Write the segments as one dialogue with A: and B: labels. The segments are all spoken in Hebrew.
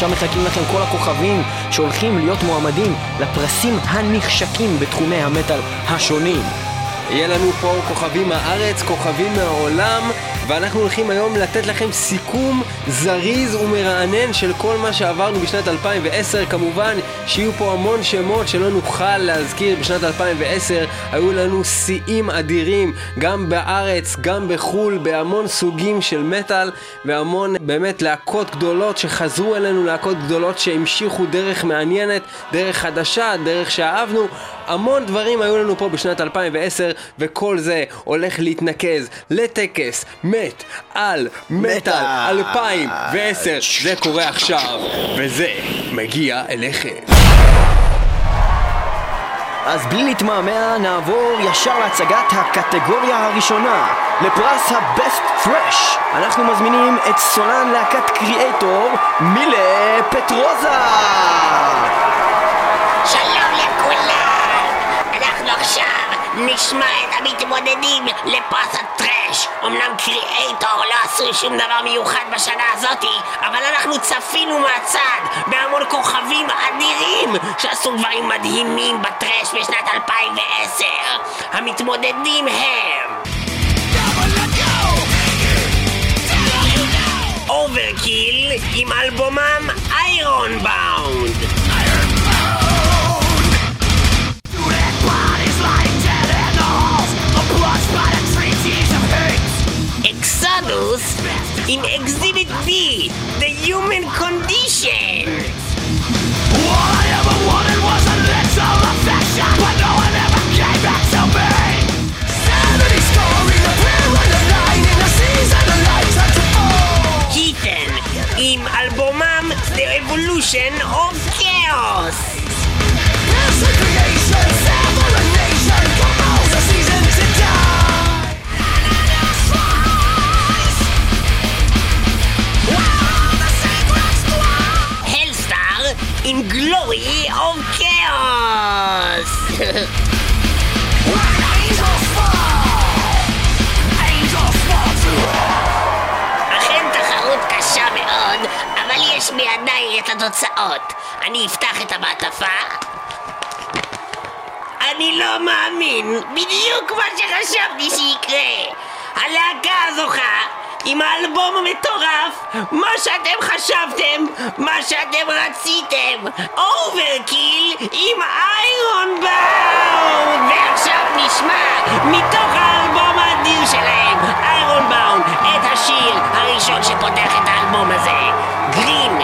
A: שם מחכים לכם כל הכוכבים שהולכים להיות מועמדים לפרסים הנחשקים בתחומי המטאל השונים.
B: יהיה לנו פה כוכבים מהארץ, כוכבים מהעולם, ואנחנו הולכים היום לתת לכם סיכום זריז ומרענן של כל מה שעברנו בשנת 2010. כמובן שיהיו פה המון שמות שלא נוכל להזכיר בשנת 2010. היו לנו שיאים אדירים, גם בארץ, גם בחו"ל, בהמון סוגים של מטאל, והמון באמת להקות גדולות שחזרו אלינו, להקות גדולות שהמשיכו דרך מעניינת, דרך חדשה, דרך שאהבנו. המון דברים היו לנו פה בשנת 2010, וכל זה הולך להתנקז לטקס מת על מטאל 2010. זה קורה עכשיו, וזה מגיע אליכם.
A: אז בלי להתמהמה, נעבור ישר להצגת הקטגוריה הראשונה, לפרס ה-Best Fresh. אנחנו מזמינים את סולן להקת קריאטור, מילה פטרוזה!
C: שלום עכשיו נשמע את המתמודדים לפרס הטרש. אמנם קריאייטור לא עשו שום דבר מיוחד בשנה הזאתי, אבל אנחנו צפינו מהצד בהמון כוכבים אדירים שעשו דברים מדהימים בטרש בשנת 2010. המתמודדים הם... אוברקיל עם אלבומם איירון באונד in Exhibit B, The Human Condition. I ever wanted was a little affection, but no one מאמין, בדיוק מה שחשבתי שיקרה. הלהקה הזוכה עם האלבום המטורף, מה שאתם חשבתם, מה שאתם רציתם, Overkill עם Ironbound! ועכשיו נשמע מתוך האלבום האדיר שלהם, Ironbound, את השיר הראשון שפותח את האלבום הזה,
A: Green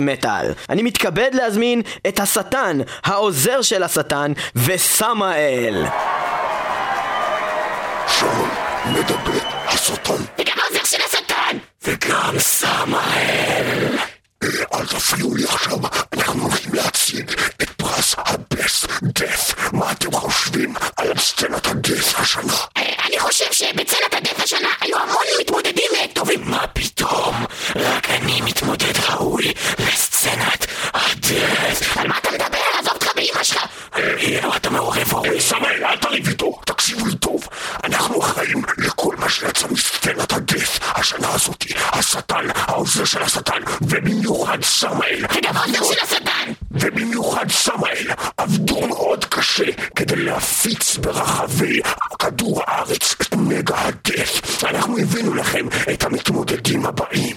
A: Metal, אני מתכבד להזמין את השטן, העוזר של השטן, וסמאל.
D: שלום, מדבר השטן.
E: וגם העוזר של השטן!
D: וגם סמאל. אל תפריעו לי עכשיו, אנחנו הולכים להציג את פרס ה-Best Death. מה אתם חושבים על סצנת הדף השנה?
E: אני חושב שבצלת הדף השנה היו המון מתמודדים טובים.
D: מה מתמודד ראוי לסצנת הדף.
E: על מה אתה מדבר? עזוב אותך באמא שלך!
D: אתה מעורב אורי. סמאל, אל תריב איתו, תקשיבו לי טוב. אנחנו אחראים לכל מה שיצא מסצנת הדף השנה הזאתי. השטן, העוזר של השטן, ובמיוחד סמאל.
E: וגם העוזר של השטן!
D: ובמיוחד סמאל עבדו מאוד קשה כדי להפיץ ברחבי כדור הארץ את מגה הדף. אנחנו הבאנו לכם את המתמודדים הבאים.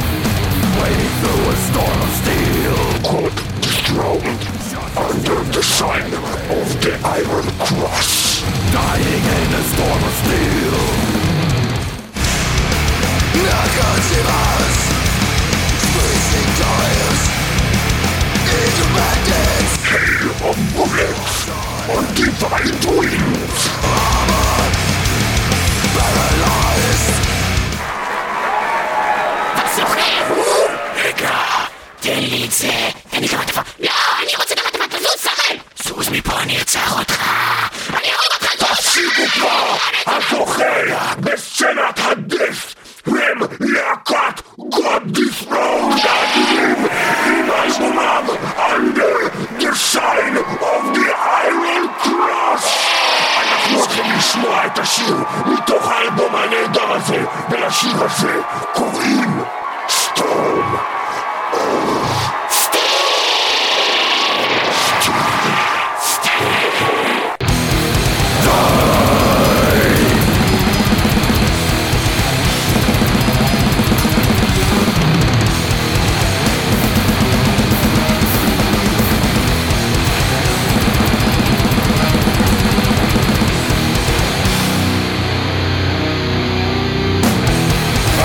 E: מצוין!
D: כן, זה אלבום ממש טוב. God throned under the sign of the Iron Cross. Dying in a storm of steel. Hail of bullets on divine wings.
E: was
D: רגע, תן לי את זה.
E: תן לי גם הטפה! לא! אני רוצה גם הטפה! תזוז, סמל!
D: זוז מפה, אני ארצח אותך.
E: אני אוריד אותך! לא!
D: תפסיקו כבר! הזוכה בסצנת הדף הם להקת God Dethroned האדירים עם אלבומם Under the Sign of the Iron Cross אנחנו הולכים לשמוע את השיר מתוך האלבום הנהדר הזה ולשיר הזה קוראים סטורם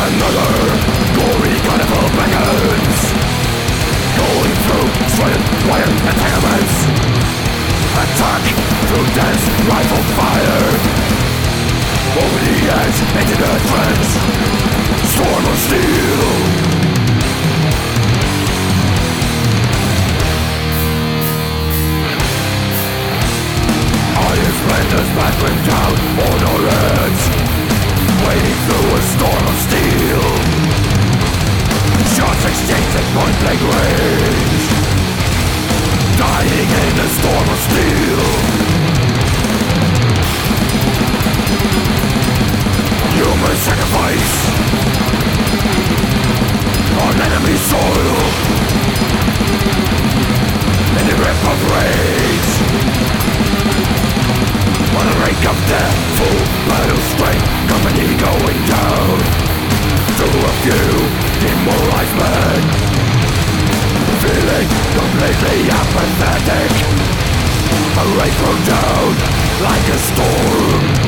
E: another. Glory carnival beckons Going through strident wire entanglements Attack through dense rifle fire. Over the edge into the trench. Storm of steel. I explain This battling down on our heads Wading through a storm of steel. Shots exchanged at point blank range. Dying in a storm of steel. Human sacrifice On enemy soil. In the rip of rage.
D: On the brink of death, full battle strength, company going down. To a few demoralized men Feeling completely apathetic. A rain from down like a storm.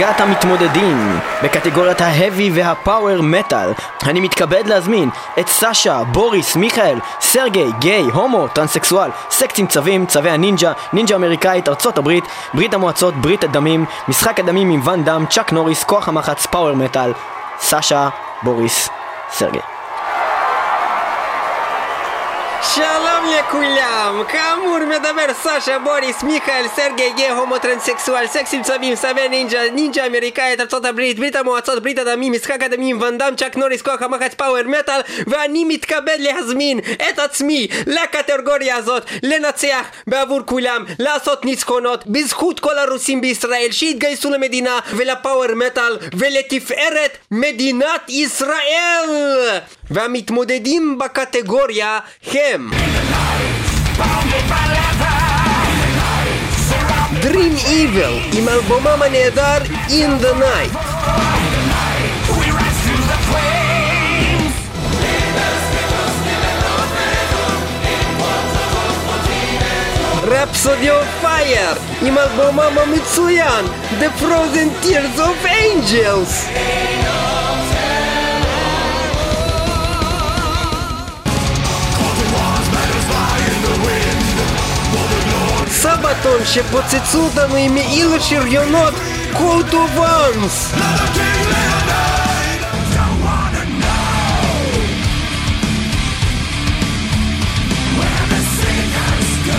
A: להצגת המתמודדים בקטגוריית ה Heavy וה Power Metal אני מתכבד להזמין את סאשה, בוריס, מיכאל, סרגי, גיי, הומו, טרנסקסואל, סקסים צבים, צבי הנינג'ה, נינג'ה אמריקאית, ארצות הברית, ברית המועצות, ברית הדמים, משחק הדמים עם ואן דאם, צ'אק נוריס, כוח המחץ, Power Metal, סאשה, בוריס, סרגי.
B: שלום לכולם! כאמור מדבר סשה, בוריס, מיכאל, סרגי, גיי, הומו, טרנסקסואל, סקסים צבים, צבי נינג'ה, נינג'ה אמריקאית, ארצות הברית, ברית המועצות, ברית הדמים, משחק הדמים, ואנדאם, צ'אק נוריס, כוח המחץ, Power Metal, ואני מתכבד להזמין את עצמי לקטגוריה הזאת, לנצח בעבור כולם, לעשות ניצחונות, בזכות כל הרוסים בישראל שהתגייסו למדינה ולפאוור מטאל ולתפארת מדינת ישראל! והמתמודדים בקטגוריה הם Dream Evil עם אלבומם הנהדר In the Night רפסודי אוף פייר עם אלבומם המצוין The Frozen Tears of Angels Сабатон ще поцецуданими Іли Шир'йонот Колду Ванс!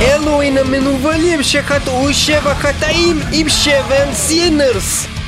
B: Элуина минувалим ще хат ущева хатаим им ще вен синерс!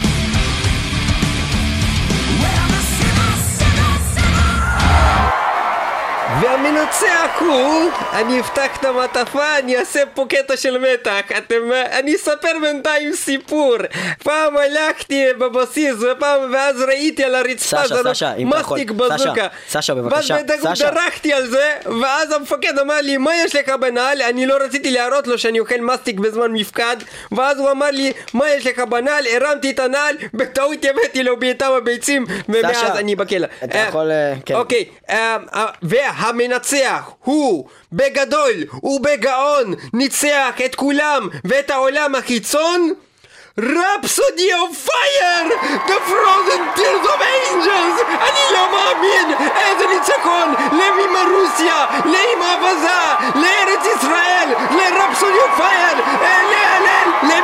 B: והמנצח הוא... אני אפתח את המעטפה, אני אעשה פה קטע של מתח. אתם... אני אספר בינתיים סיפור. פעם הלכתי בבסיס, ופעם... ואז ראיתי על הרצפה
A: סשה,
B: זרוק
A: סשה, אם אתה יכול.
B: בזוקה.
A: סשה, סשה, בבקשה.
B: ואז. דרכתי על זה, ואז המפקד אמר לי, מה יש לך בנעל? אני לא רציתי להראות לו שאני אוכל מסטיק בזמן מפקד, ואז הוא אמר לי, מה יש לך בנעל? הרמתי את הנעל, בטעות הבאתי לו בעיטה בביצים, ומאז אני בכלא.
A: אתה
B: אה,
A: יכול, אה, כן.
B: אוקיי, אה, והמנצח הוא בגדול ובגאון ניצח את כולם ואת העולם החיצון רפסודי אוף פייר! The Frozen Tears of Angels! אני לא מאמין! איזה ניצחון! לאמא רוסיה! לאמא אבזה! לארץ ישראל! לרפסודי אוף פייר!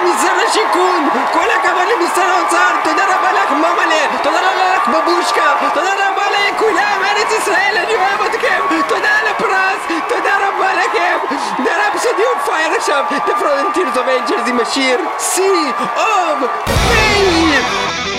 B: למשרד השיכון! כל הכבוד למשרד האוצר! תודה רבה לך ממלא! תודה רבה לך בבושקה! תודה רבה לכולם! ארץ ישראל! אני אוהב אתכם! תודה על הפרס! תודה רבה לכם! The Rhapsody of Fire עכשיו! The Frozen Tears of Angels עם השיר Sea of Pain!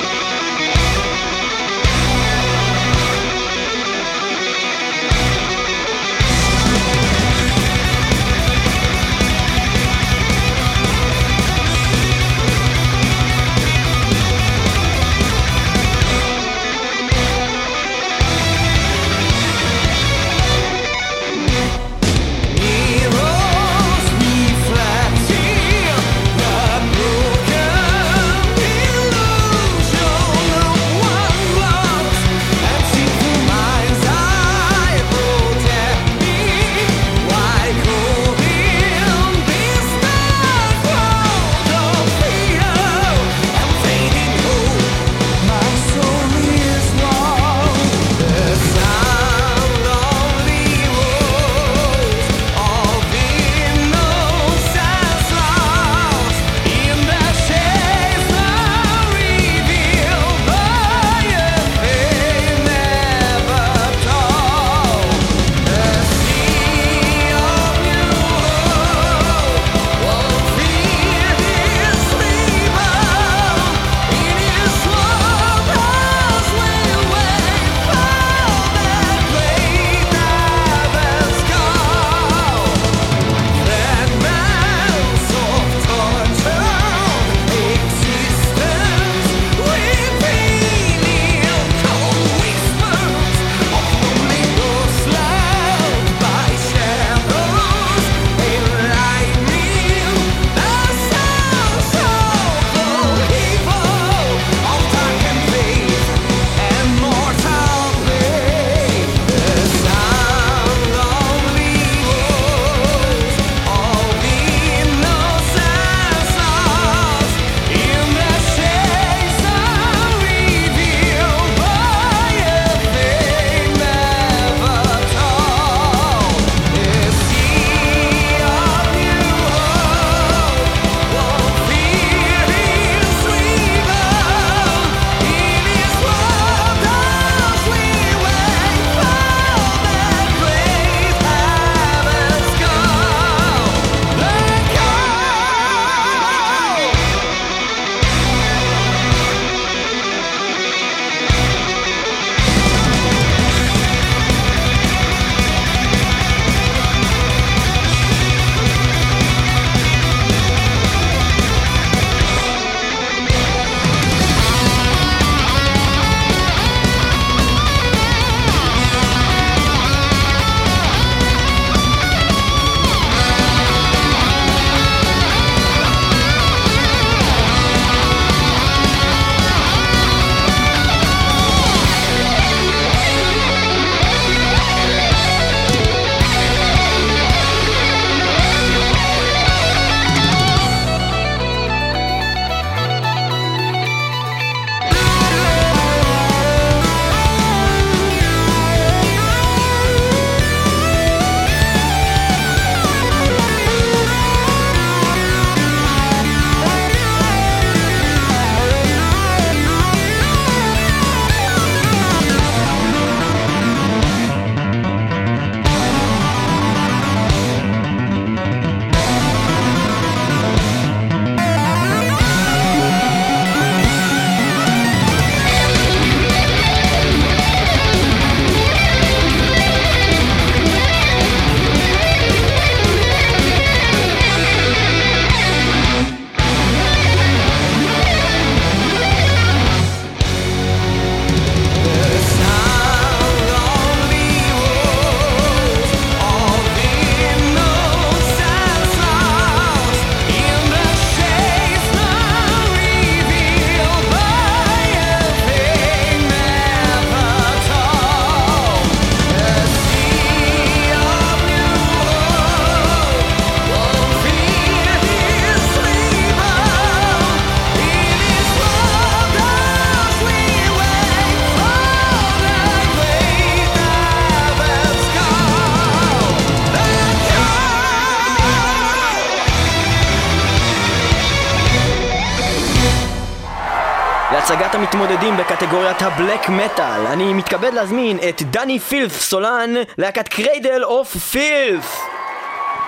A: בקטגוריית ה Black Metal. אני מתכבד להזמין את דני Filth סולן, להקת Cradle of Filth.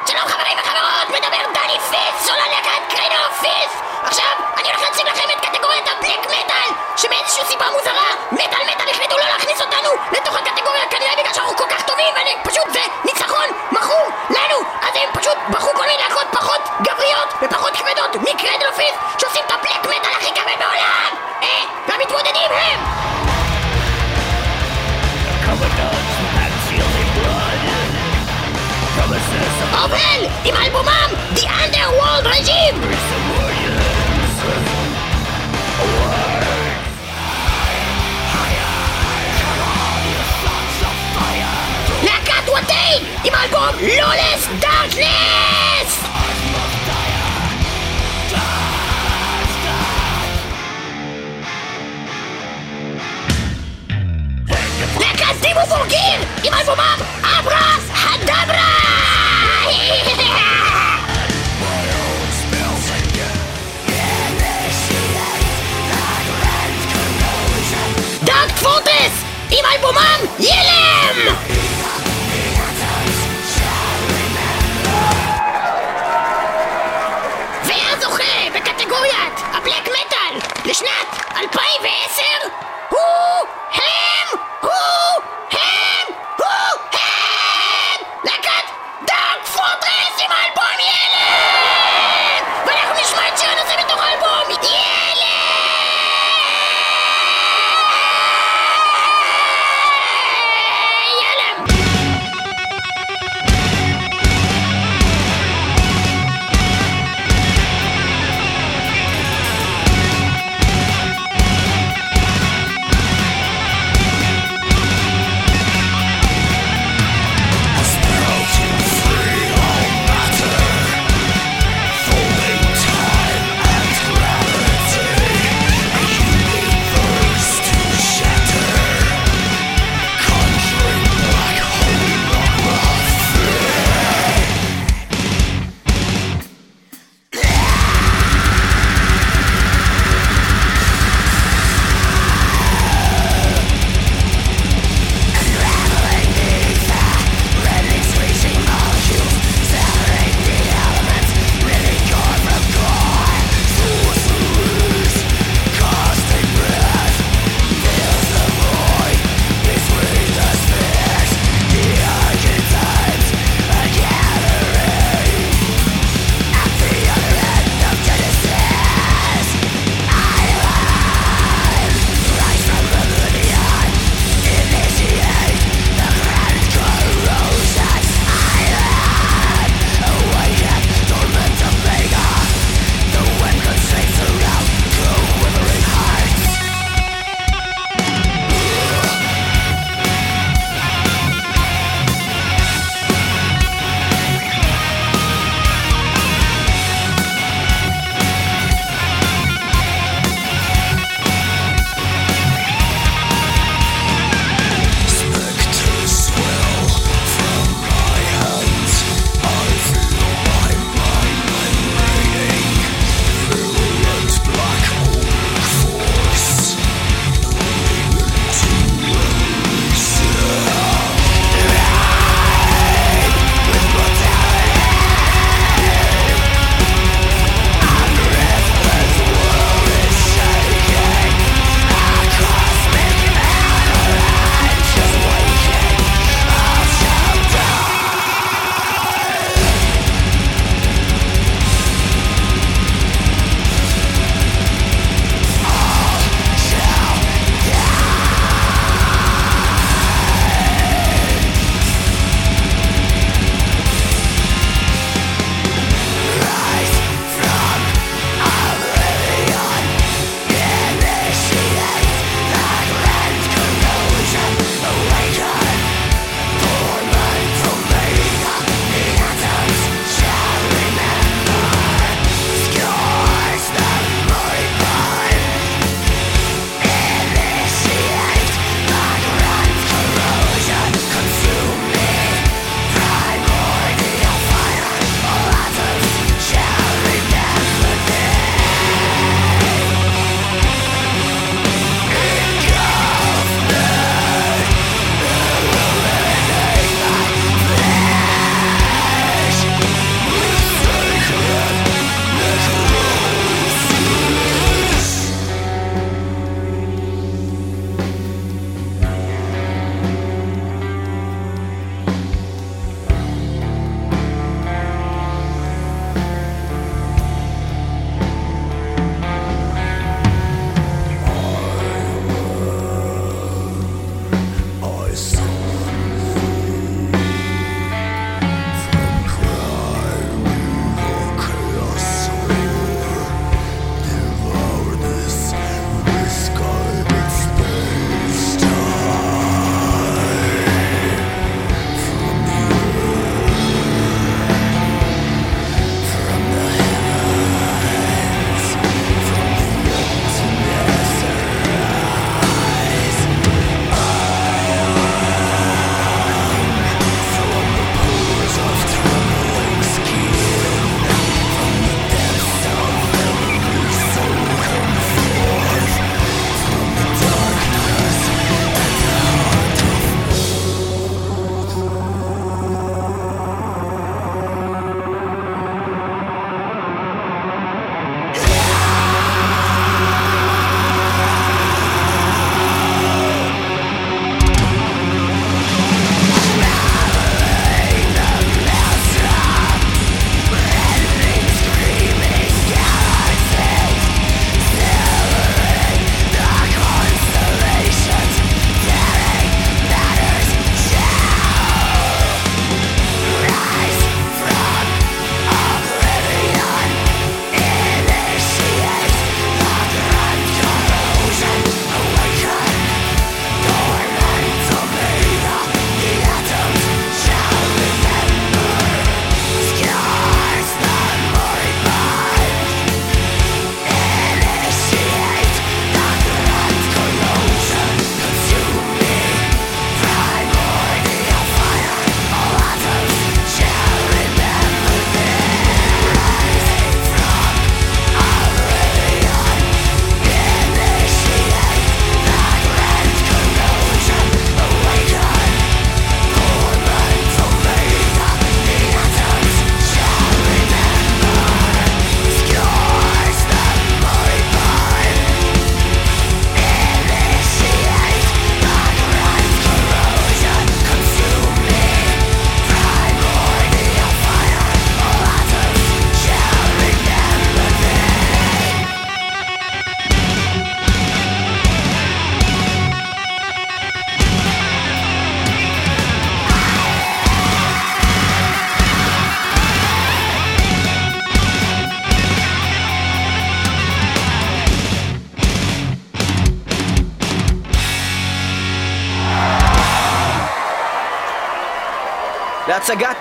F: שלום חברים וחברות, מדבר דני פיס, סולן להקת Cradle of Filth! עכשיו, אני הולך להציג לכם את קטגוריית ה Black Metal, שמאיזושהי סיבה מוזרה, Metal Metal החליטו לא להכניס אותנו לתוך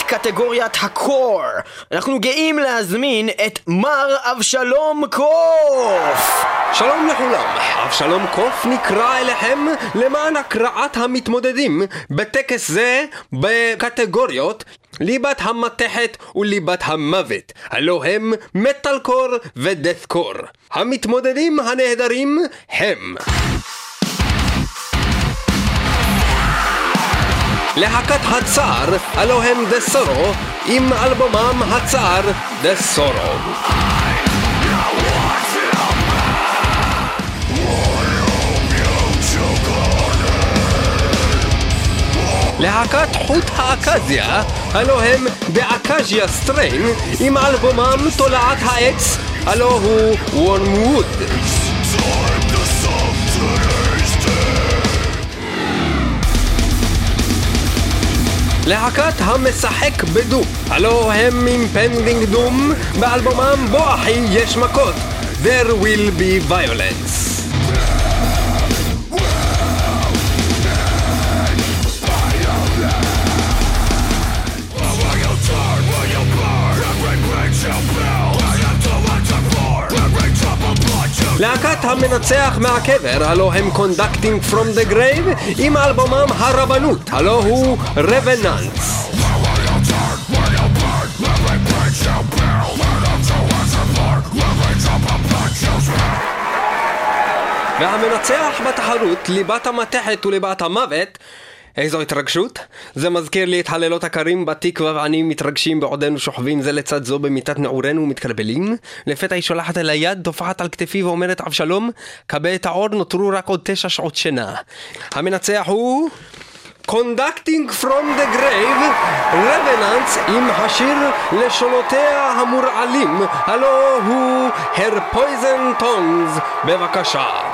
A: קטגוריית הקור. אנחנו גאים להזמין את מר אבשלום קוף!
B: שלום לכולם, אבשלום קוף נקרא אליכם למען הקראת המתמודדים בטקס זה בקטגוריות ליבת המתכת וליבת המוות, הלא הם מטאל קור ודאט קור. המתמודדים הנהדרים הם להקת הצער, הלו הם The Sorrow, עם אלבומם הצער The Sorrow. להקת חוט האקציה, הלו הם The Acacia Strain, עם אלבומם תולעת העץ, הלו הוא Wormwood. להקת המשחק בדו, הלו הם Impending Doom, באלבומם בוא אחי יש מכות, There will be violence. להקת המנצח מהקבר, הלו הם Conducting From the Grave, עם אלבומם הרבנות, הלו הוא Revenants. והמנצח בתחרות, ליבת המתכת וליבת המוות, איזו התרגשות. זה מזכיר לי את הלילות הקרים בתקווה ואני מתרגשים בעודנו שוכבים זה לצד זו במיטת נעורינו ומתקלבלים. לפתע היא שולחת אל היד, טופחת על כתפי ואומרת אבשלום, כבה את האור, נותרו רק עוד תשע שעות שינה. המנצח הוא... Conducting from the Grave, Revenants עם השיר לשונותיה המורעלים, הלו הוא Her Poison Tongues, בבקשה.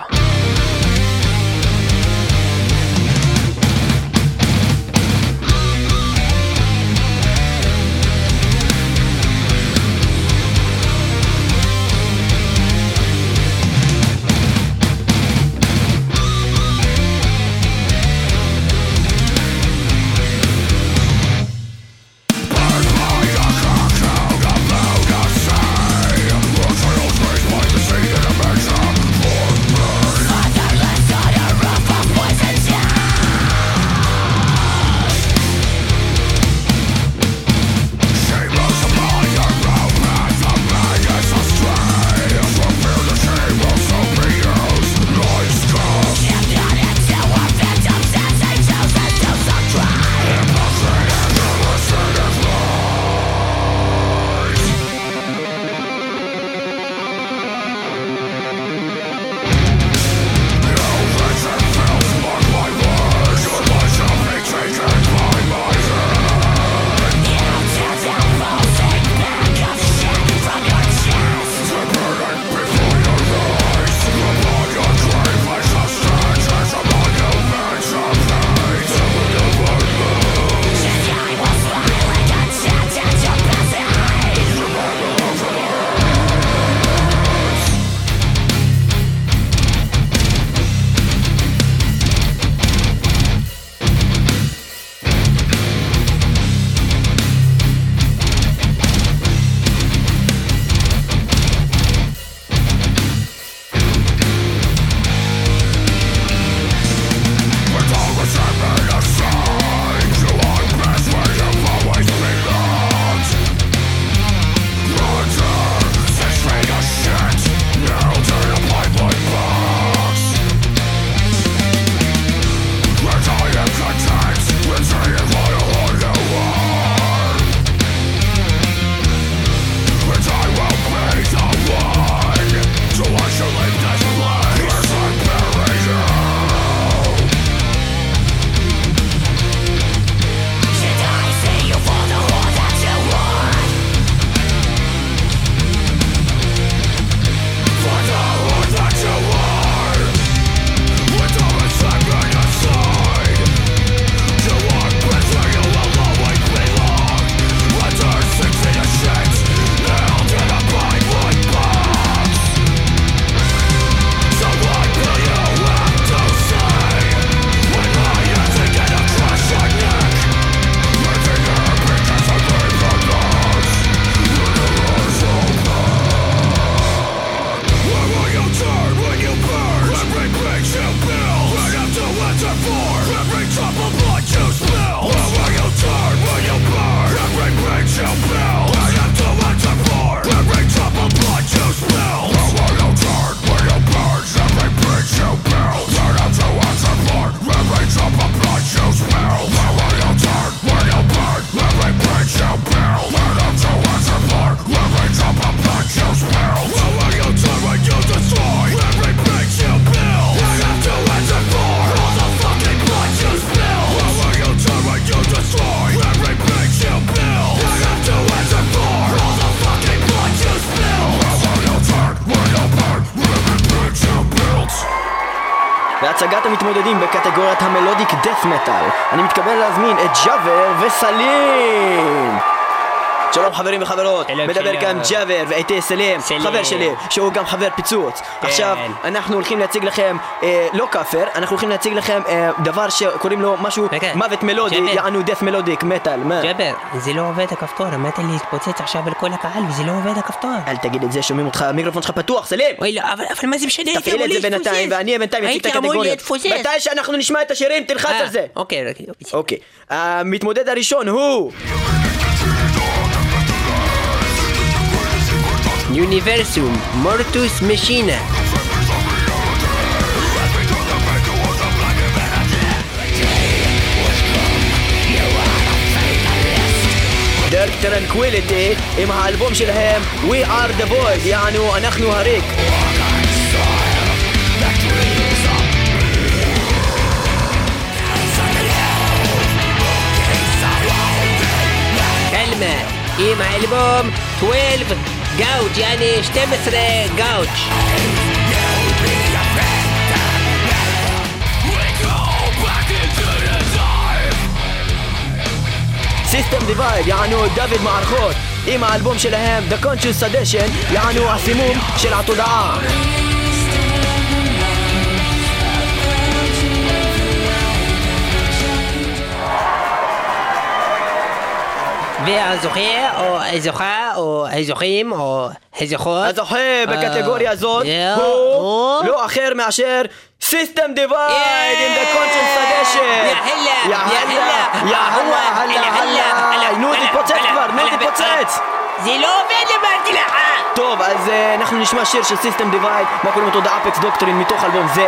A: להצגת המתמודדים בקטגוריית המלודיק דף מטאל. אני מתכוון להזמין את ג'אבר וסלים! שלום חברים וחברות, מדבר. כאן ג'אבר ואיתי סלים. חבר שלי, שהוא גם חבר פיצוץ.
C: כן.
A: עכשיו, אנחנו הולכים להציג לכם, אה, לא כאפר, אנחנו הולכים להציג לכם אה, דבר שקוראים לו משהו מוות מלודי. יענו דף מלודיק, מטאל, מה?
C: ג'אבר, זה לא עובד הכפתור, עמדת להתפוצץ עכשיו על כל הקהל וזה לא עובד הכפתור.
A: אל תגיד את זה, שומעים אותך, המיקרופון שלך פתוח, סלים!
C: אוי לא, אבל, מה זה משנה? הייתי
A: תפעיל
C: אמור
A: את זה. בינתיים, ואני בינתיים אציג את הקטגוריות. מתי שאנחנו נשמע את השירים, תלחץ
C: אה,
A: על זה.
C: אוקיי, אוקיי. אוקיי.
A: אוקיי, המתמודד הראשון הוא...
B: Universum, Mortuus Machina.
A: Dark Tranquillity עם האלבום שלהם We are the void, יענו אנחנו הריק.
C: קלמה, עם האלבום 12 גאוץ', יעני 12 גאוץ'.
A: סיסטם דיווייד, יענו דוד מערכות, עם האלבום שלהם The Conscious Sedition, יענו הסימום של התודעה.
C: והזוכה, או הזוכה, או הזוכים, או הזוכות.
A: הזוכה בקטגוריה הזאת
C: אה,
A: הוא לא אחר מאשר System Divide עם The Conscious Sedation.
C: יא הלה,
A: יא הלה, יא הלה, הלה, הלה, נו תתפוצץ כבר, נו תתפוצץ.
C: זה לא עובד אמרתי לך!
A: טוב, אז אה, אנחנו נשמע שיר של System Divide, מה קוראים אותו The Apex Doctrine מתוך אלבום זה.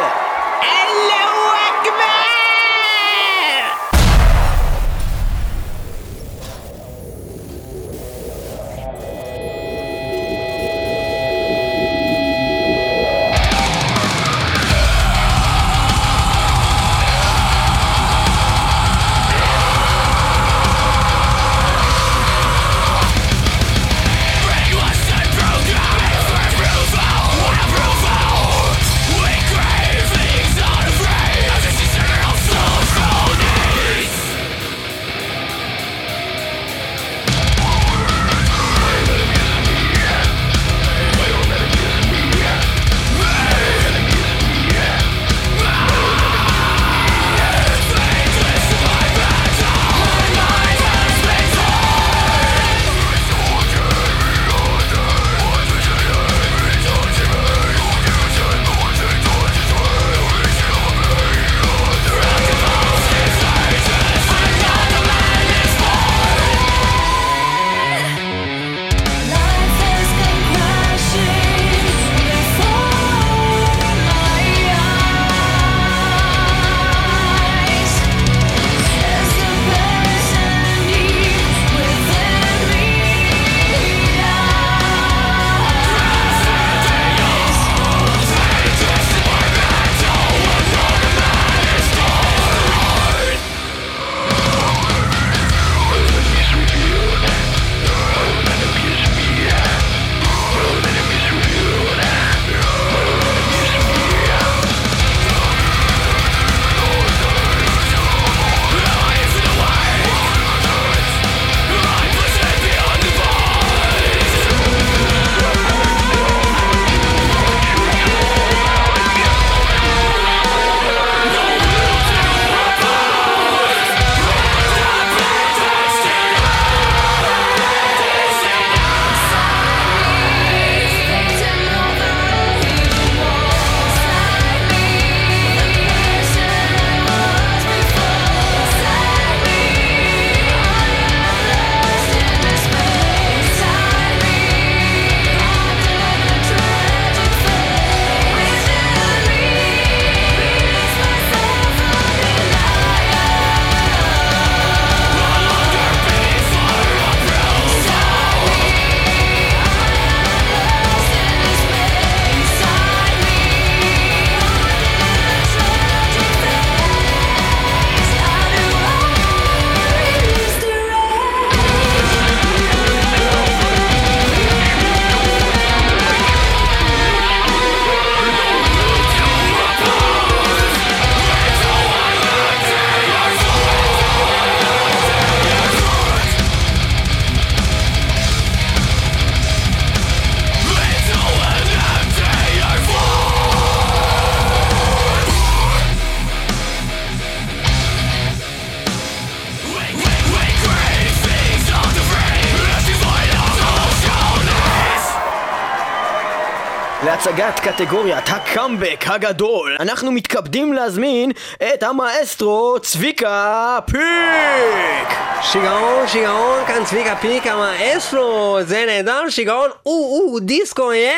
A: להצגת קטגוריית הקאמבק הגדול. אנחנו מתכבדים להזמין את המאסטרו צביקה פיק!
B: שיגעון, שיגעון, כאן צביקה פיק המאסטרו, זה נהדר, שיגעון, או, או, דיסקו, יא!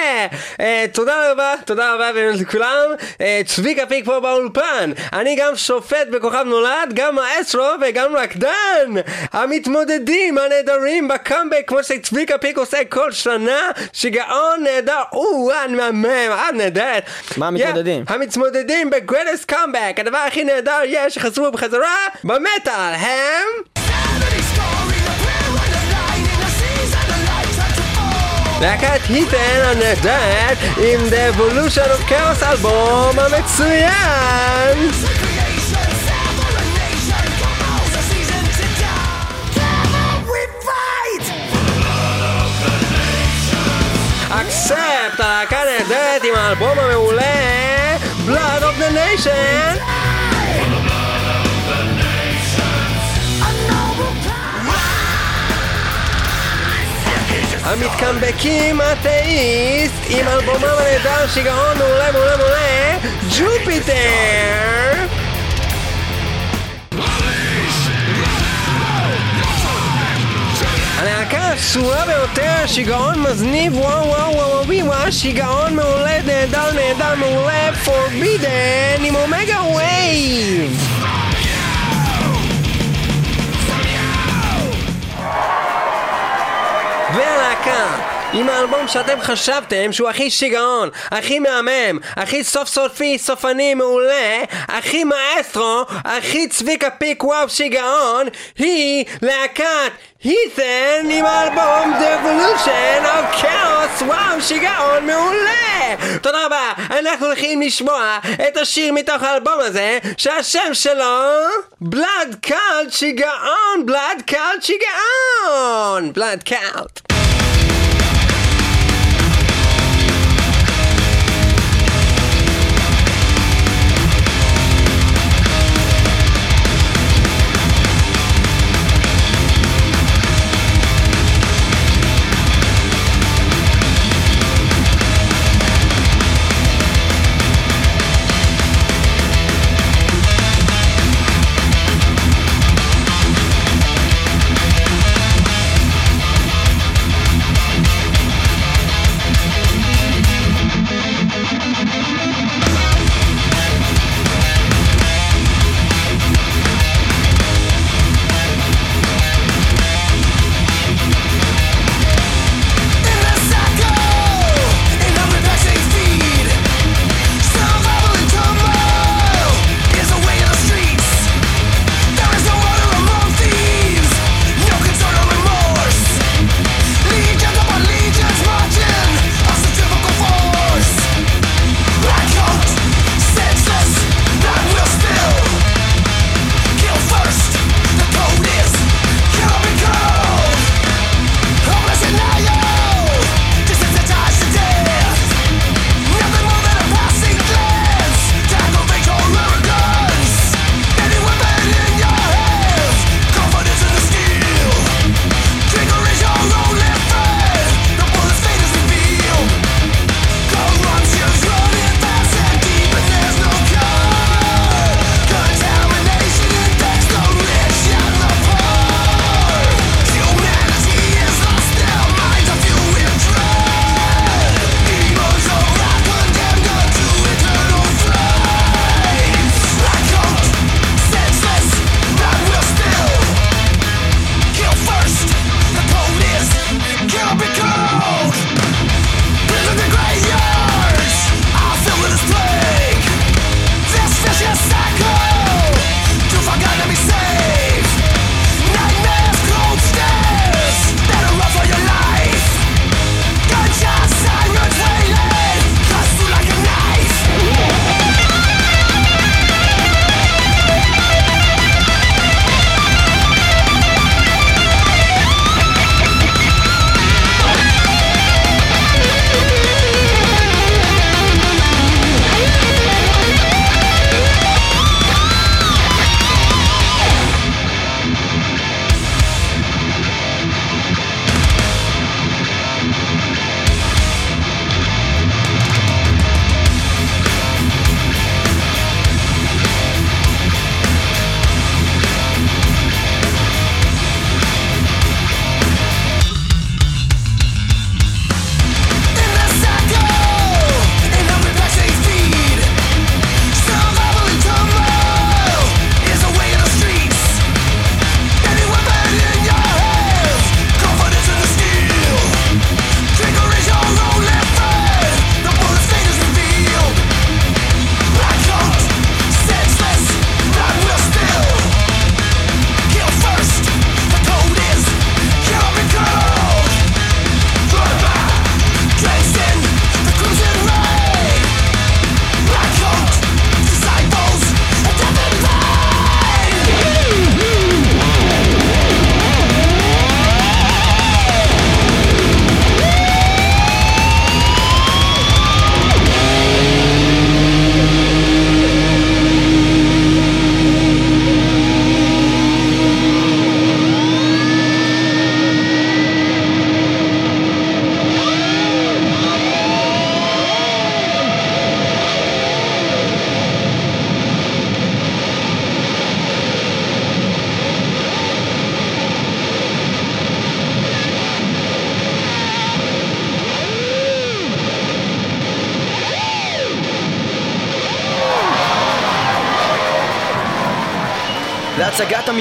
B: אה, תודה רבה, תודה רבה לכולם, אה, צביקה פיק פה באולפן, אני גם שופט בכוכב נולד, גם מאסטרו וגם רקדן! המתמודדים הנהדרים בקאמבק כמו שצביקה פיק עושה כל שנה, שיגעון נהדר, או, אה, מהמם, אה, נהדרת.
A: מה המתמודדים?
B: Yeah, המתמודדים בגרדסט קאמבק, הדבר הכי נהדר יש שחזרו בחזרה במטאל, הם... להקת היטן הנהדרת עם The Evolution of Chaos אלבום המצוין! אקספט, הלהקה נהדרת עם האלבום המעולה Blood of the Nation! המתקמבקים אתאיסט עם אלבומם הנהדר שיגעון מעולה מעולה מעולה ג'ופיטר הלהקה האסורה ביותר, שיגעון מזניב, וואו וואו וואו וואו וואו, שיגעון מעולה, נהדר, נהדר, מעולה, Forbidden עם Omega Wave! והלהקה עם האלבום שאתם חשבתם שהוא הכי שיגעון, הכי מהמם, הכי סוף סופי, סופני, מעולה, הכי מאסטרו, הכי צביקה פיק וואו שיגעון, היא להקת הית'ן עם האלבום The Evolution of Chaos. וואו שיגעון מעולה! תודה רבה, אנחנו הולכים לשמוע את השיר מתוך האלבום הזה שהשם שלו בלאד קאלט שיגעון, בלאד קאלט שיגעון, בלאד קאלט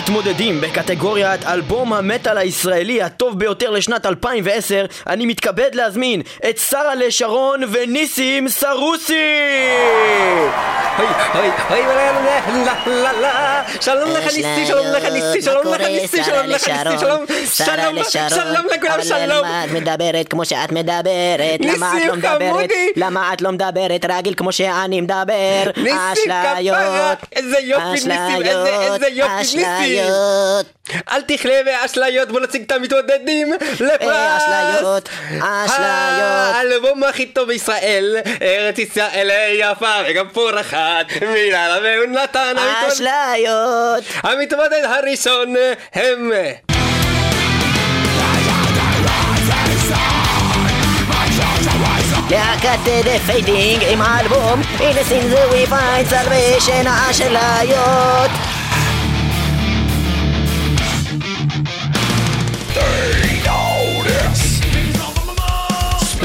A: להצגת המתמודדים בקטגוריית אלבום המטאל הישראלי הטוב ביותר לשנת 2010 אני מתכבד להזמין את שרה לשרון וניסים סרוסי!
B: היי, היי, היי, לה, לה, לה. שלום לך ניסי, שלום לך ניסי, שלום לך ניסי, שלום לך ניסי, שלום, שלום, שלום לכולם, שלום.
G: למה את מדברת כמו שאת מדברת? למה את לא מדברת? למה את לא מדברת רגיל כמו שאני מדבר?
B: ניסים כפרה, איזה יופי יופי. אל תכלה באשליות, בוא נציג את המתמודדים לפרס!
G: אשליות, אשליות.
B: האלבום הכי טוב בישראל, ארץ ישראל יפה וגם פורחת, מילה והוא נתן המתמודד-
G: אשליות.
B: המתמודד הראשון הם...
G: להקת The Fading עם האלבום Sin זה We Find Salvation האשליות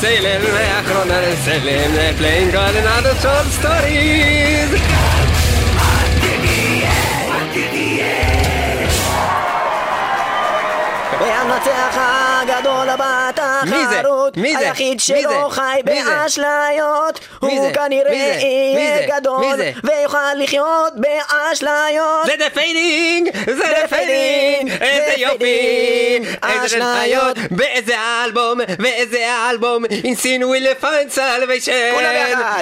B: sailing, acronym, sailing, playing God and other short
G: story. בתחרות
B: מי זה?
G: היחיד שלא? חי? באשליות הוא? כנראה יהיה גדול? ויוכל לחיות באשליות
B: זה דה פיינינג! זה דה פיינינג! איזה יופי!
G: אשליות.
B: באיזה אלבום! באיזה אלבום! In sin will find salvation!
G: כולם.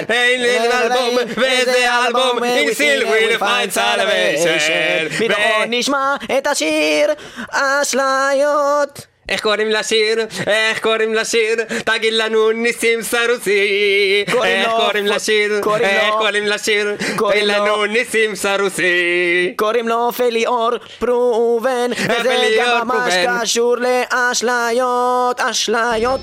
B: איזה אלבום! באיזה אלבום! In sin will find salvation!
G: מתוכו נשמע את השיר אשליות
B: איך קוראים לשיר? איך קוראים לשיר? תגיד לנו ניסים סרוסי איך קוראים לשיר? איך קוראים לשיר? תגיד לנו ניסים סרוסי
G: קוראים לו פליאור פרובן וזה גם ממש. קשור לאשליות אשליות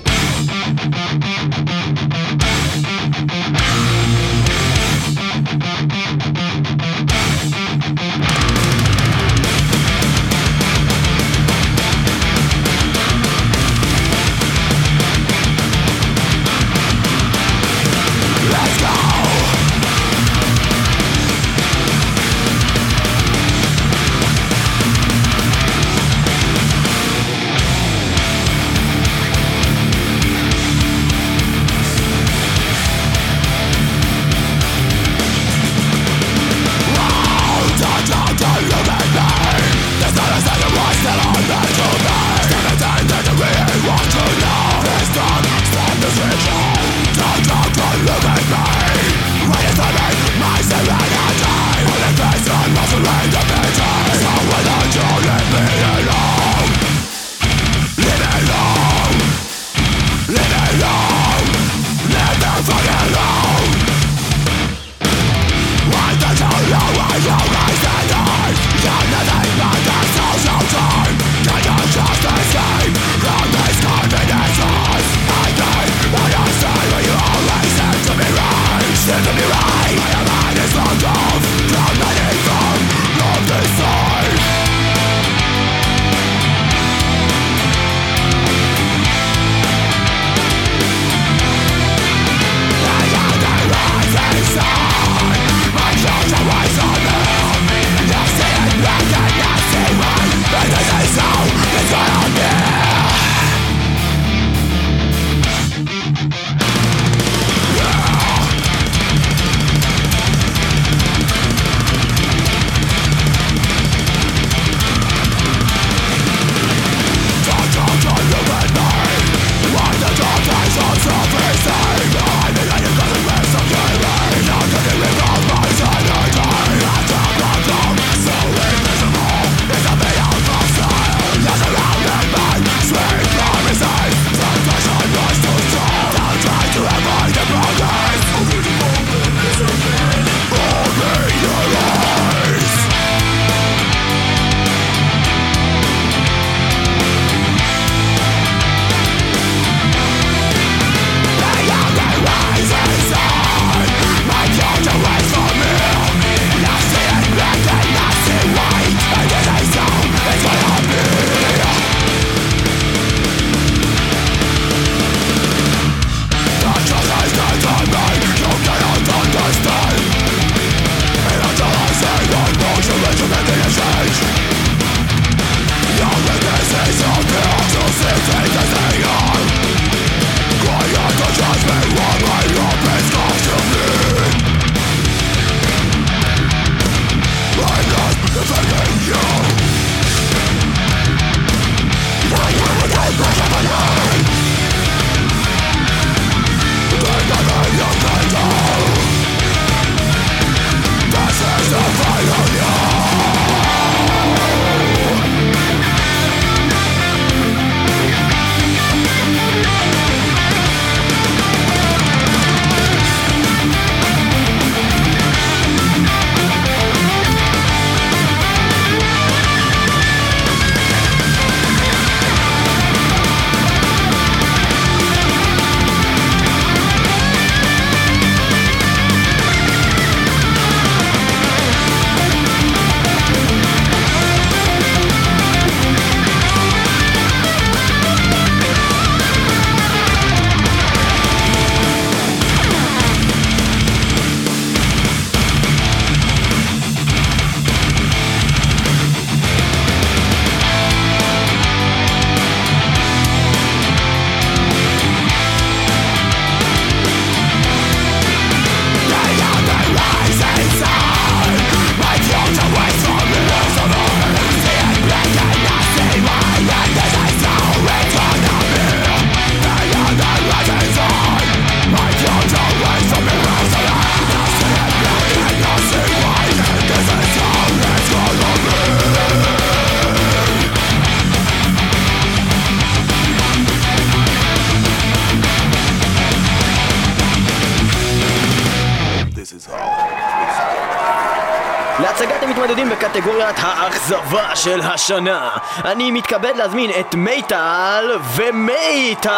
A: של השנה. אני מתכבד להזמין את מיטל ומייטל!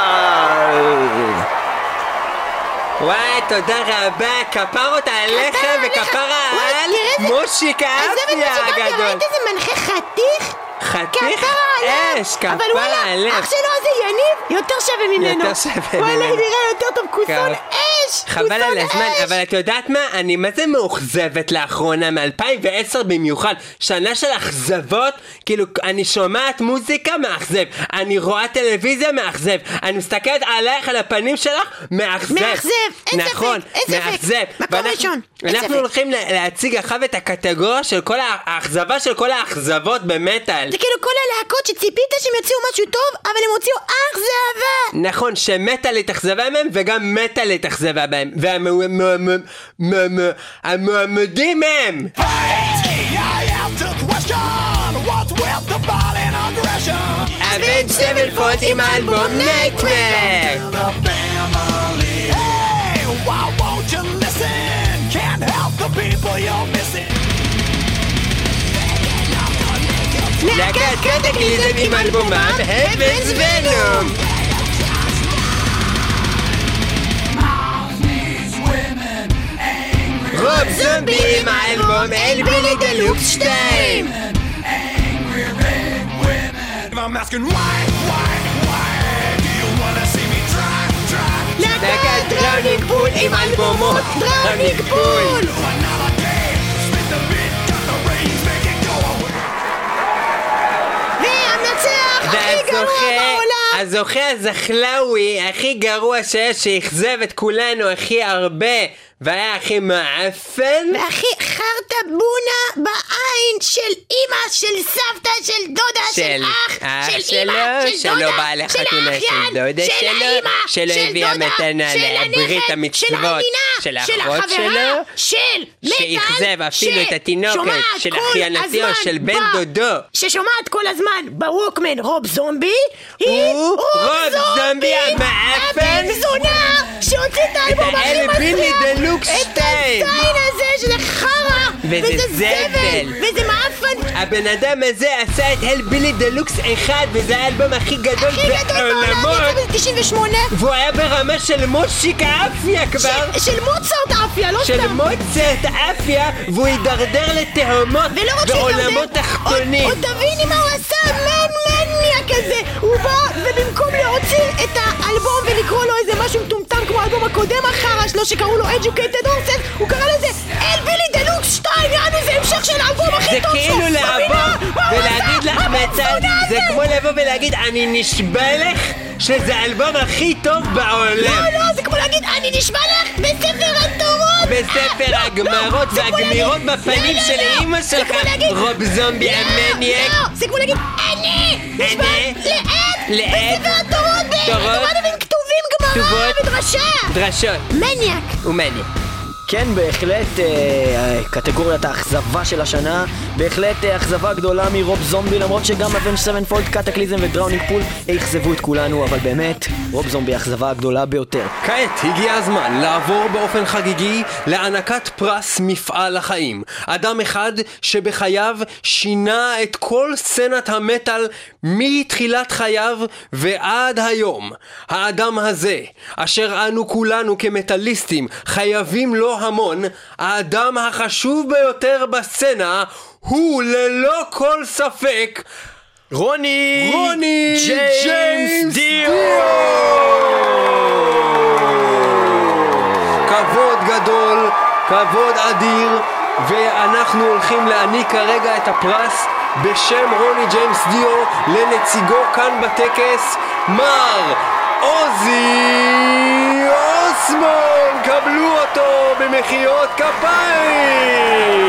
B: וואי, תודה רבה, כפרות עליכם וכפרה על מושיק
F: עזוב את
B: האפיה
F: מושיקה,
B: הגדול.
F: ראית איזה מנחה חתיך?
B: חתיך
F: כפרה עליו.
B: אש,
F: אבל
B: כפרה
F: וואלה,
B: עליך.
F: אח שלו הזה יניב יותר שווה ממנו.
B: יותר שווה
F: וואלה,
B: ממנו.
F: נראה יותר טוב, כוסון אש!
B: חבל על הזמן,
F: אש.
B: אבל את יודעת מה? אני מה זה מאוכזבת לאחרונה, מ-2010 במיוחד. שנה של אכזבות, כאילו, אני שומעת מוזיקה, מאכזב. אני רואה טלוויזיה, מאכזב. אני מסתכלת עלייך, על הפנים שלך, מאכזב.
F: מאכזב, אין ספק,
B: נכון,
F: אין ספק.
B: מאכזב.
F: מקום ראשון, אין
B: אנחנו. הולכים לה- להציג עכשיו את הקטגוריה של כל האכזבה של כל האכזבות במטאל.
F: זה כאילו כל הלהקות שציפית שהם יוציאו משהו טוב, אבל הם הוציאו אכזבה!
B: נכון, שמטאל התאכזבה מהם וגם מטאל התאכזבה va même, va me, me, à me, me des help the people you're Heaven's Venom. Rob Zombie עם האלבום Hellbilly Deluxe 2!
E: I'm asking why, why, why do you wanna see me try, try?
B: להקת Drowning Pool עם אלבומו Drowning Pool!
E: Another day, spit the beat, got the reins, make it go away.
F: והמנצח הכי גרוע
B: והזוכה,
F: בעולם!
B: הזוכה הזחלאווי הכי גרוע שיש, שאכזב את כולנו הכי הרבה והיה הכי מעפן
F: והכי חרטה בונה בעין של אימא, של סבתא, של דודה, של
B: של
F: אח,
B: אח
F: של אימא, של
B: שלא
F: דודה,
B: בא
F: של
B: לחתונה של דודה
F: של האימא,
B: שלא
F: של
B: הביאה
F: דודה,
B: מתנה
F: של
B: לברית המצוות,
F: של
B: של
F: של
B: האחות
F: החברה,
B: שלו,
F: של
B: שאכזב אפילו את התינוקת, של
F: הזמן
B: של בן דודו.
F: ששומעת כל הזמן בווקמן רוב זומבי, היא
B: הוא רוב זומבי המעפן.
F: הבן זונה שהוציא את האלבום הכי מצליח, את
B: 2.
F: הזין הזה שזה חרא,
B: וזה זבל.
F: וזה מעפן
B: הבן אדם הזה עשה את הלבילי דלוקס אחד וזה האלבום הכי גדול
F: הכי גדול בעולם, יצא ב-98
B: והוא היה ברמה של מושיק האפיה כבר.
F: של מוצרט אפיה, לא
B: של
F: סתם.
B: מוצרט אפיה והוא הידרדר לתהומות
F: ולא רק שהוא
B: ועולמות תחתונים
F: עוד תביני מה הוא עשה, מן מניה כזה הוא בא ובמקום להוציא את האלבום ולקרוא לו איזה משהו מטומטם כמו האלבום הקודם החרא שלו שקראו לו Educated Horses הוא קרא לזה אל בילי דלוקס 2 יענו זה המשך של האלבום הכי
B: זה
F: טוב שלו
B: כאילו
F: מבינה?
B: לעבור
F: מה הוא
B: ולהגיד? לך
F: זונה
B: זה! כמו לבוא ולהגיד אני נשבע לך שזה האלבום הכי טוב בעולם
F: לא, לא, זה כמו להגיד, אני נשבע לך בספר התורות!
B: בספר
F: אה,
B: הגמרות
F: לא,
B: והגמירות בפנים
F: לא, לא,
B: של
F: לא.
B: אימא שלך, רוב זומבי
F: לא,
B: המניאק.
F: לא, זה כמו להגיד, אני
B: אני
F: לעד
B: לעד
F: בספר התורות,
B: תורות,
F: כתובים גמרא
B: כתובות,
F: ודרשה!
B: דרשות
F: מניאק!
B: ומניאק.
A: כן, בהחלט אה, קטגוריית האכזבה של השנה, בהחלט אה, אכזבה גדולה מרוב זומבי, למרות שגם Avenged Sevenfold, Kataklysm ו Drowning Pool אכזבו את כולנו, אבל באמת, רוב זומבי האכזבה הגדולה ביותר.
B: כעת הגיע הזמן לעבור באופן חגיגי להענקת פרס מפעל החיים. אדם אחד שבחייו שינה את כל סצנת המטאל מתחילת חייו ועד היום. האדם הזה, אשר אנו כולנו כמטאליסטים חייבים לו המון, האדם החשוב ביותר בסצנה הוא ללא כל ספק
A: רוני!
B: רוני
A: ג'יימס
B: ג'יימס
A: דיו!
B: כבוד גדול, כבוד אדיר, ואנחנו הולכים להעניק כרגע את הפרס בשם רוני ג'יימס דיו לנציגו כאן בטקס, מר עוזי אוסמון! קבלו אותו במחיאות כפיים!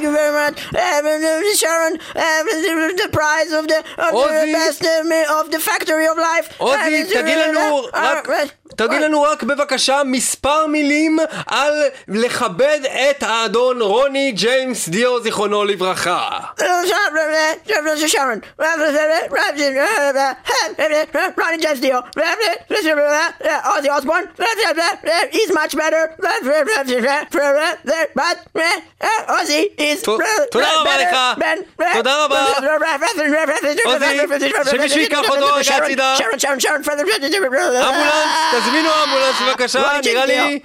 F: Thank you very much, Sharon. The prize of the
B: עוזי.
F: best of the factory of life.
B: עוזי, תגיד לנו, רק,
A: תגיד לנו רק בבקשה מספר מילים על לכבד את האדון רוני ג'יימס דיו זיכרונו לברכה.
H: Ronnie James Dio, Ozzy Osbourne, he's much better, but is
A: תודה רבה לך. תודה רבה. עוזי, שמישהו ייקח אותו רגע הצידה. אמבולנס, תזמינו אמבולנס בבקשה,
H: רוני
A: נראה לי...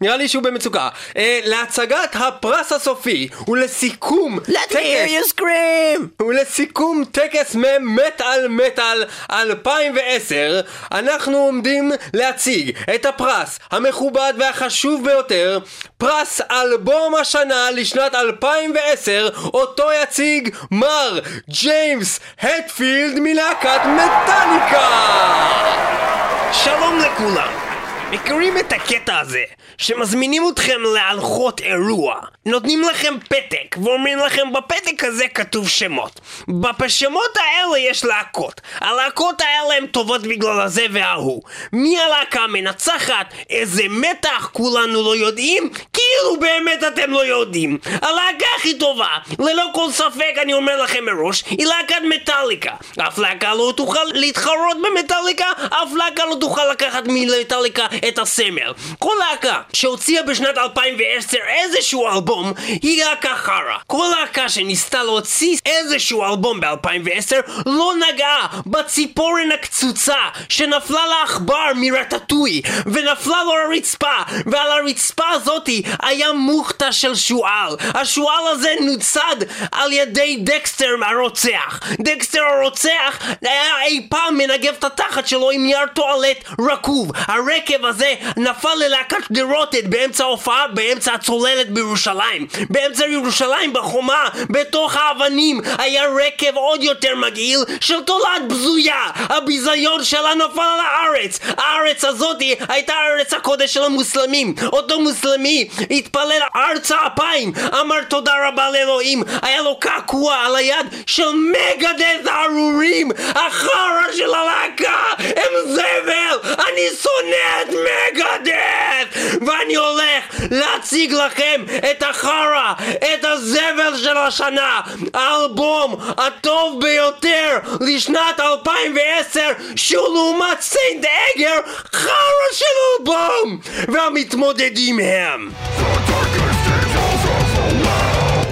A: נראה לי שהוא במצוקה. אה, להצגת הפרס הסופי ולסיכום
H: Let's hear you scream!
A: ולסיכום טקס ממטאל מטאל 2010 אנחנו עומדים להציג את הפרס המכובד והחשוב ביותר פרס אלבום השנה לשנת 2010 אותו יציג מר ג'יימס הטפילד מלהקת מטאליקה
B: שלום לכולם. מכירים את הקטע הזה, שמזמינים אתכם להלכות אירוע, נותנים לכם פתק, ואומרים לכם בפתק הזה כתוב שמות. בשמות האלה יש להקות. הלהקות האלה הן טובות בגלל הזה וההוא. מי הלהקה המנצחת? איזה מתח כולנו לא יודעים? כאילו באמת אתם לא יודעים. הלהקה הכי טובה, ללא כל ספק אני אומר לכם מראש, היא להקת מטאליקה. אף להקה לא תוכל להתחרות במטאליקה, אף להקה לא תוכל לקחת ממטאליקה את הסמל. כל להקה שהוציאה בשנת 2010 איזשהו אלבום, היא להקה חרא. כל להקה שניסתה להוציא איזשהו אלבום ב-2010 לא נגעה בציפורן הקצוצה שנפלה לעכבר מרטטוי ונפלה לו לרצפה ועל הרצפה הזאתי היה מוכתה של שועל. השועל הזה נוצד על ידי דקסטר הרוצח. דקסטר הרוצח היה אי פעם מנגב את התחת שלו עם נייר טואלט רקוב. הרקב הזה נפל ללהקת גרוטת באמצע ההופעה באמצע הצוללת בירושלים. באמצע ירושלים בחומה בתוך האבנים היה רקב עוד יותר מגעיל של תולעת בזויה. הביזיון שלה נפל על הארץ. הארץ הזאתי הייתה ארץ הקודש של המוסלמים. אותו מוסלמי התפלל ארצה אפיים אמר תודה רבה לאלוהים. היה לו קעקוע על היד של מגדס הארורים החרא של הלהקה הם זבל. אני שונא את מגדס ואני הולך להציג לכם את החרא את הזבל של השנה. האלבום הטוב ביותר לשנת 2010 שהוא לעומת סיינט אגר חרא של אלבום! והמתמודדים הם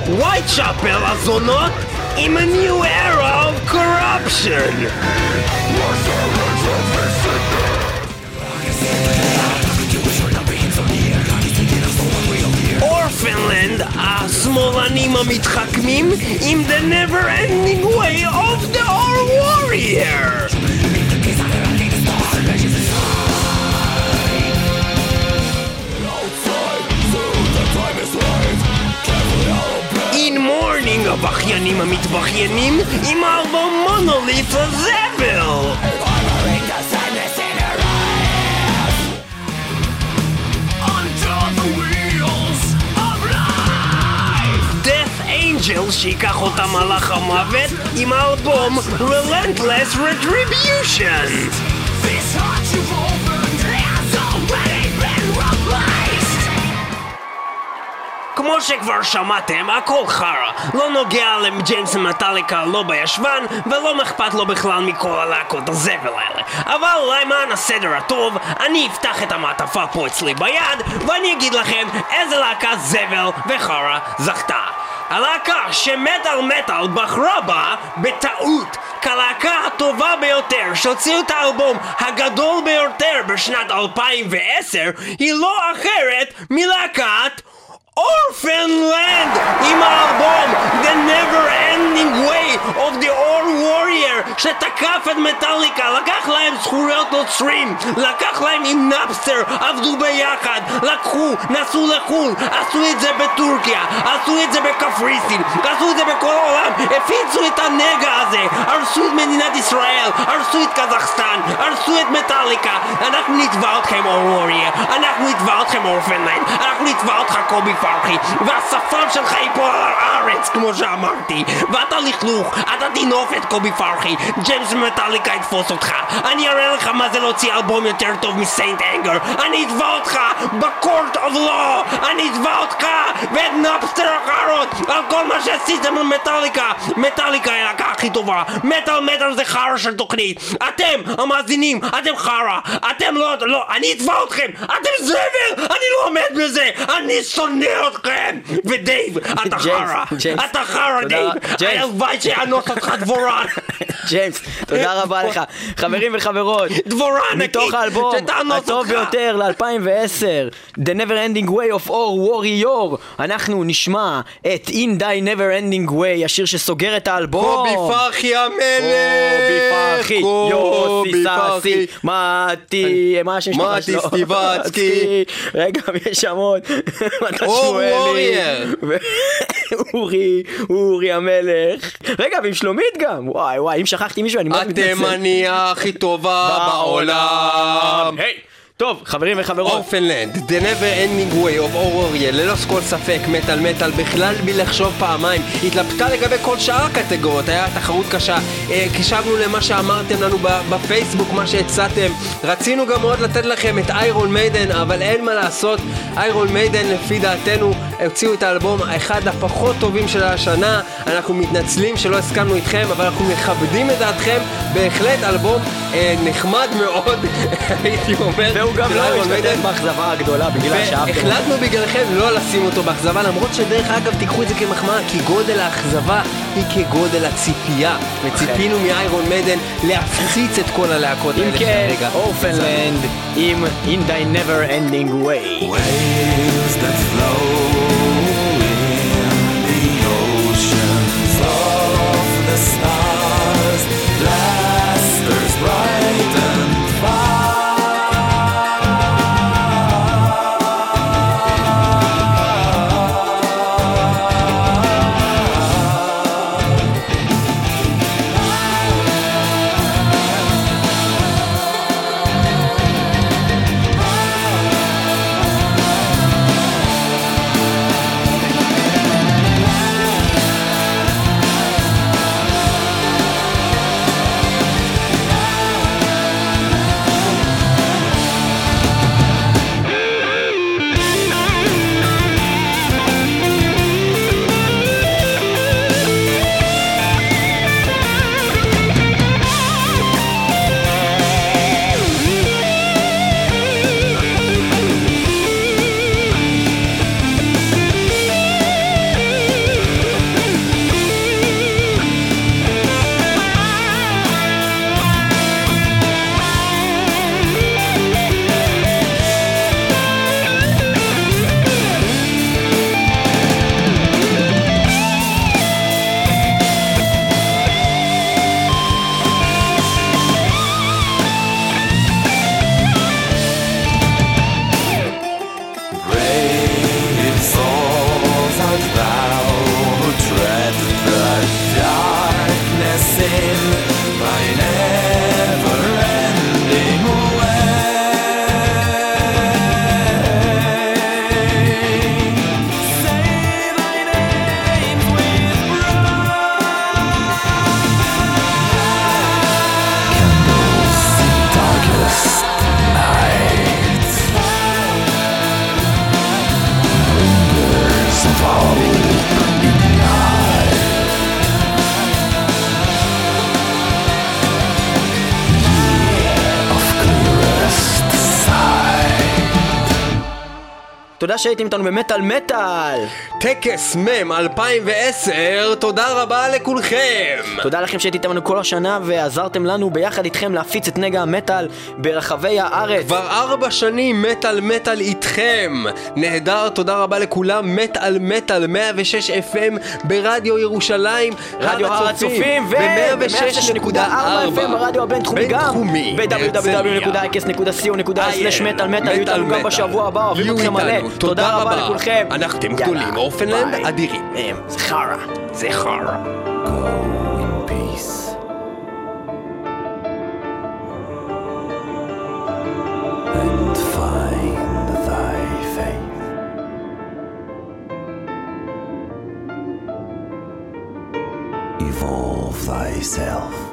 B: ווייט שאפל הזונות עם a new era of corruption אורפנלנד, השמאלנים המתחכמים עם the never ending way of the Our Warrior. In morning הבכיינים המתבכיינים עם האלבום מונוליף הזבל Angel שייקח אותה מלאך המוות עם האלבום Relentless Retribution כמו שכבר שמעתם, הכל חרא. לא נוגע לג'יימס מטאליקה לא בישבן, ולא אכפת לו בכלל מכל הלהקות הזבל האלה. אבל למען הסדר הטוב, אני אפתח את המעטפה פה אצלי ביד, ואני אגיד לכם איזה להקה זבל וחרא זכתה. הלהקה שמטאל מטאל בחרה בה בטעות כלהקה הטובה ביותר שהוציאו את האלבום הגדול ביותר בשנת 2010 היא לא אחרת מלהקת Orphaned Land עם האלבום The Never Ending Way of Or Warrior שתקף את מטאליקה, לקח להם זכויות נוצרים, לקח להם עם נאפסטר, עבדו ביחד, לקחו, נסעו לחו"ל, עשו את זה בטורקיה, עשו את זה בקפריסין, עשו את זה בכל העולם, הפיצו את הנגע הזה, הרסו את מדינת ישראל, הרסו את קזחסטן, הרסו את מטאליקה, אנחנו נתבע אתכם אור וורייר, אנחנו נתבע אתכם Orphaned Land, אנחנו נתבע אותך קובי פארמר,
C: פרחי, והשפם שלך ייפול על הארץ, כמו שאמרתי, ואתה לכלוך, אתה תינופת קובי פרחי, ג'יימס מטאליקה יתפוס אותך, אני אראה לך מה זה להוציא אלבום יותר טוב מ Saint Anger, אני אתבע אותך ב court of law, אני אתבע אותך ואת נאפסטר החארות על כל מה שעשיתם למטאליקה, מטאליקה היא הלהקה הכי טובה, מטאל מטאל זה חרא של תוכנית, אתם המאזינים, אתם חרא, אתם לא, לא, אני אתבע אתכם, אתם זבל, אני לא עומד בזה, אני שונא אתכם, ודייב, אתה חרא, אתה חרא דייב. הלוואי שיאנוס אותך דבורן,
A: ג'יימס, תודה רבה לך. חברים וחברות,
C: ענקית,
A: מתוך האלבום הטוב. ביותר ל-2010, The Never Ending Way of Or Warrior, אנחנו נשמע את In Thy Never Ending Way, השיר שסוגר את האלבום.
B: קובי פרחי המלך!
A: קובי פרחי, יוסי סאסי, מתי, מה השם שלך?
B: מתי
A: שלו?
B: סטיבצקי.
A: רגע, ויש שם עוד. שמואלי. אורי, אורי המלך. רגע, ועם שלומית גם. וואי וואי, אם שכחתי מישהו אני מאוד מתנצל.
B: התימניה הכי טובה בעולם!
A: היי! טוב, חברים וחברות.
B: אורפנלנד, The Never Ending Way of Aurorיה, ללא כל ספק, מטאל מטאל, בכלל בלי לחשוב פעמיים, התלבטה לגבי כל שאר הקטגוריות, היה תחרות קשה, אה, הקשבנו למה שאמרתם לנו בפייסבוק, מה שהצעתם, רצינו גם מאוד לתת לכם את איירון מיידן, אבל אין מה לעשות, איירון מיידן לפי דעתנו הוציאו את האלבום האחד הפחות טובים של השנה, אנחנו מתנצלים שלא הסכמנו איתכם, אבל אנחנו מכבדים את דעתכם, בהחלט אלבום אה, נחמד מאוד, הייתי אומר,
A: והוא גם לא. השתתף באכזבה הגדולה בגלל שאהבתם.
B: והחלטנו בגללכם לא לשים אותו באכזבה, למרות שדרך אגב תיקחו את זה כמחמאה, כי גודל האכזבה היא כגודל הציפייה. וציפינו מאיירון מיידן להפציץ את כל הלהקות
A: אם
B: האלה
A: כן,
B: שהרגע.
A: אורפנלנד עם In Thy Never Ending Way.
D: Waves that flow in the oceans of the stars,
A: תודה שהייתם איתנו במטאל מטאל!
B: טקס מ' 2010, תודה רבה לכולכם!
A: תודה לכם שהייתם איתנו כל השנה ועזרתם לנו ביחד איתכם להפיץ את נגע המטאל ברחבי הארץ.
B: כבר ארבע שנים מטאל מטאל איתכם! נהדר, תודה רבה לכולם, מטאל מטאל 106 FM ברדיו ירושלים,
A: רדיו הר הצופים ו-106.4 FM ברדיו הבינתחומי גם ב-www.x.co.il/מטאל מטאל יהיו איתנו גם בשבוע הבא, אוהבים אתכם מלא. תודה רבה לכולכם.
B: אתם גדולים,
A: אופנלנד
B: אדירים.
A: זה חרא.
B: זה חרא.
D: Evolve thyself.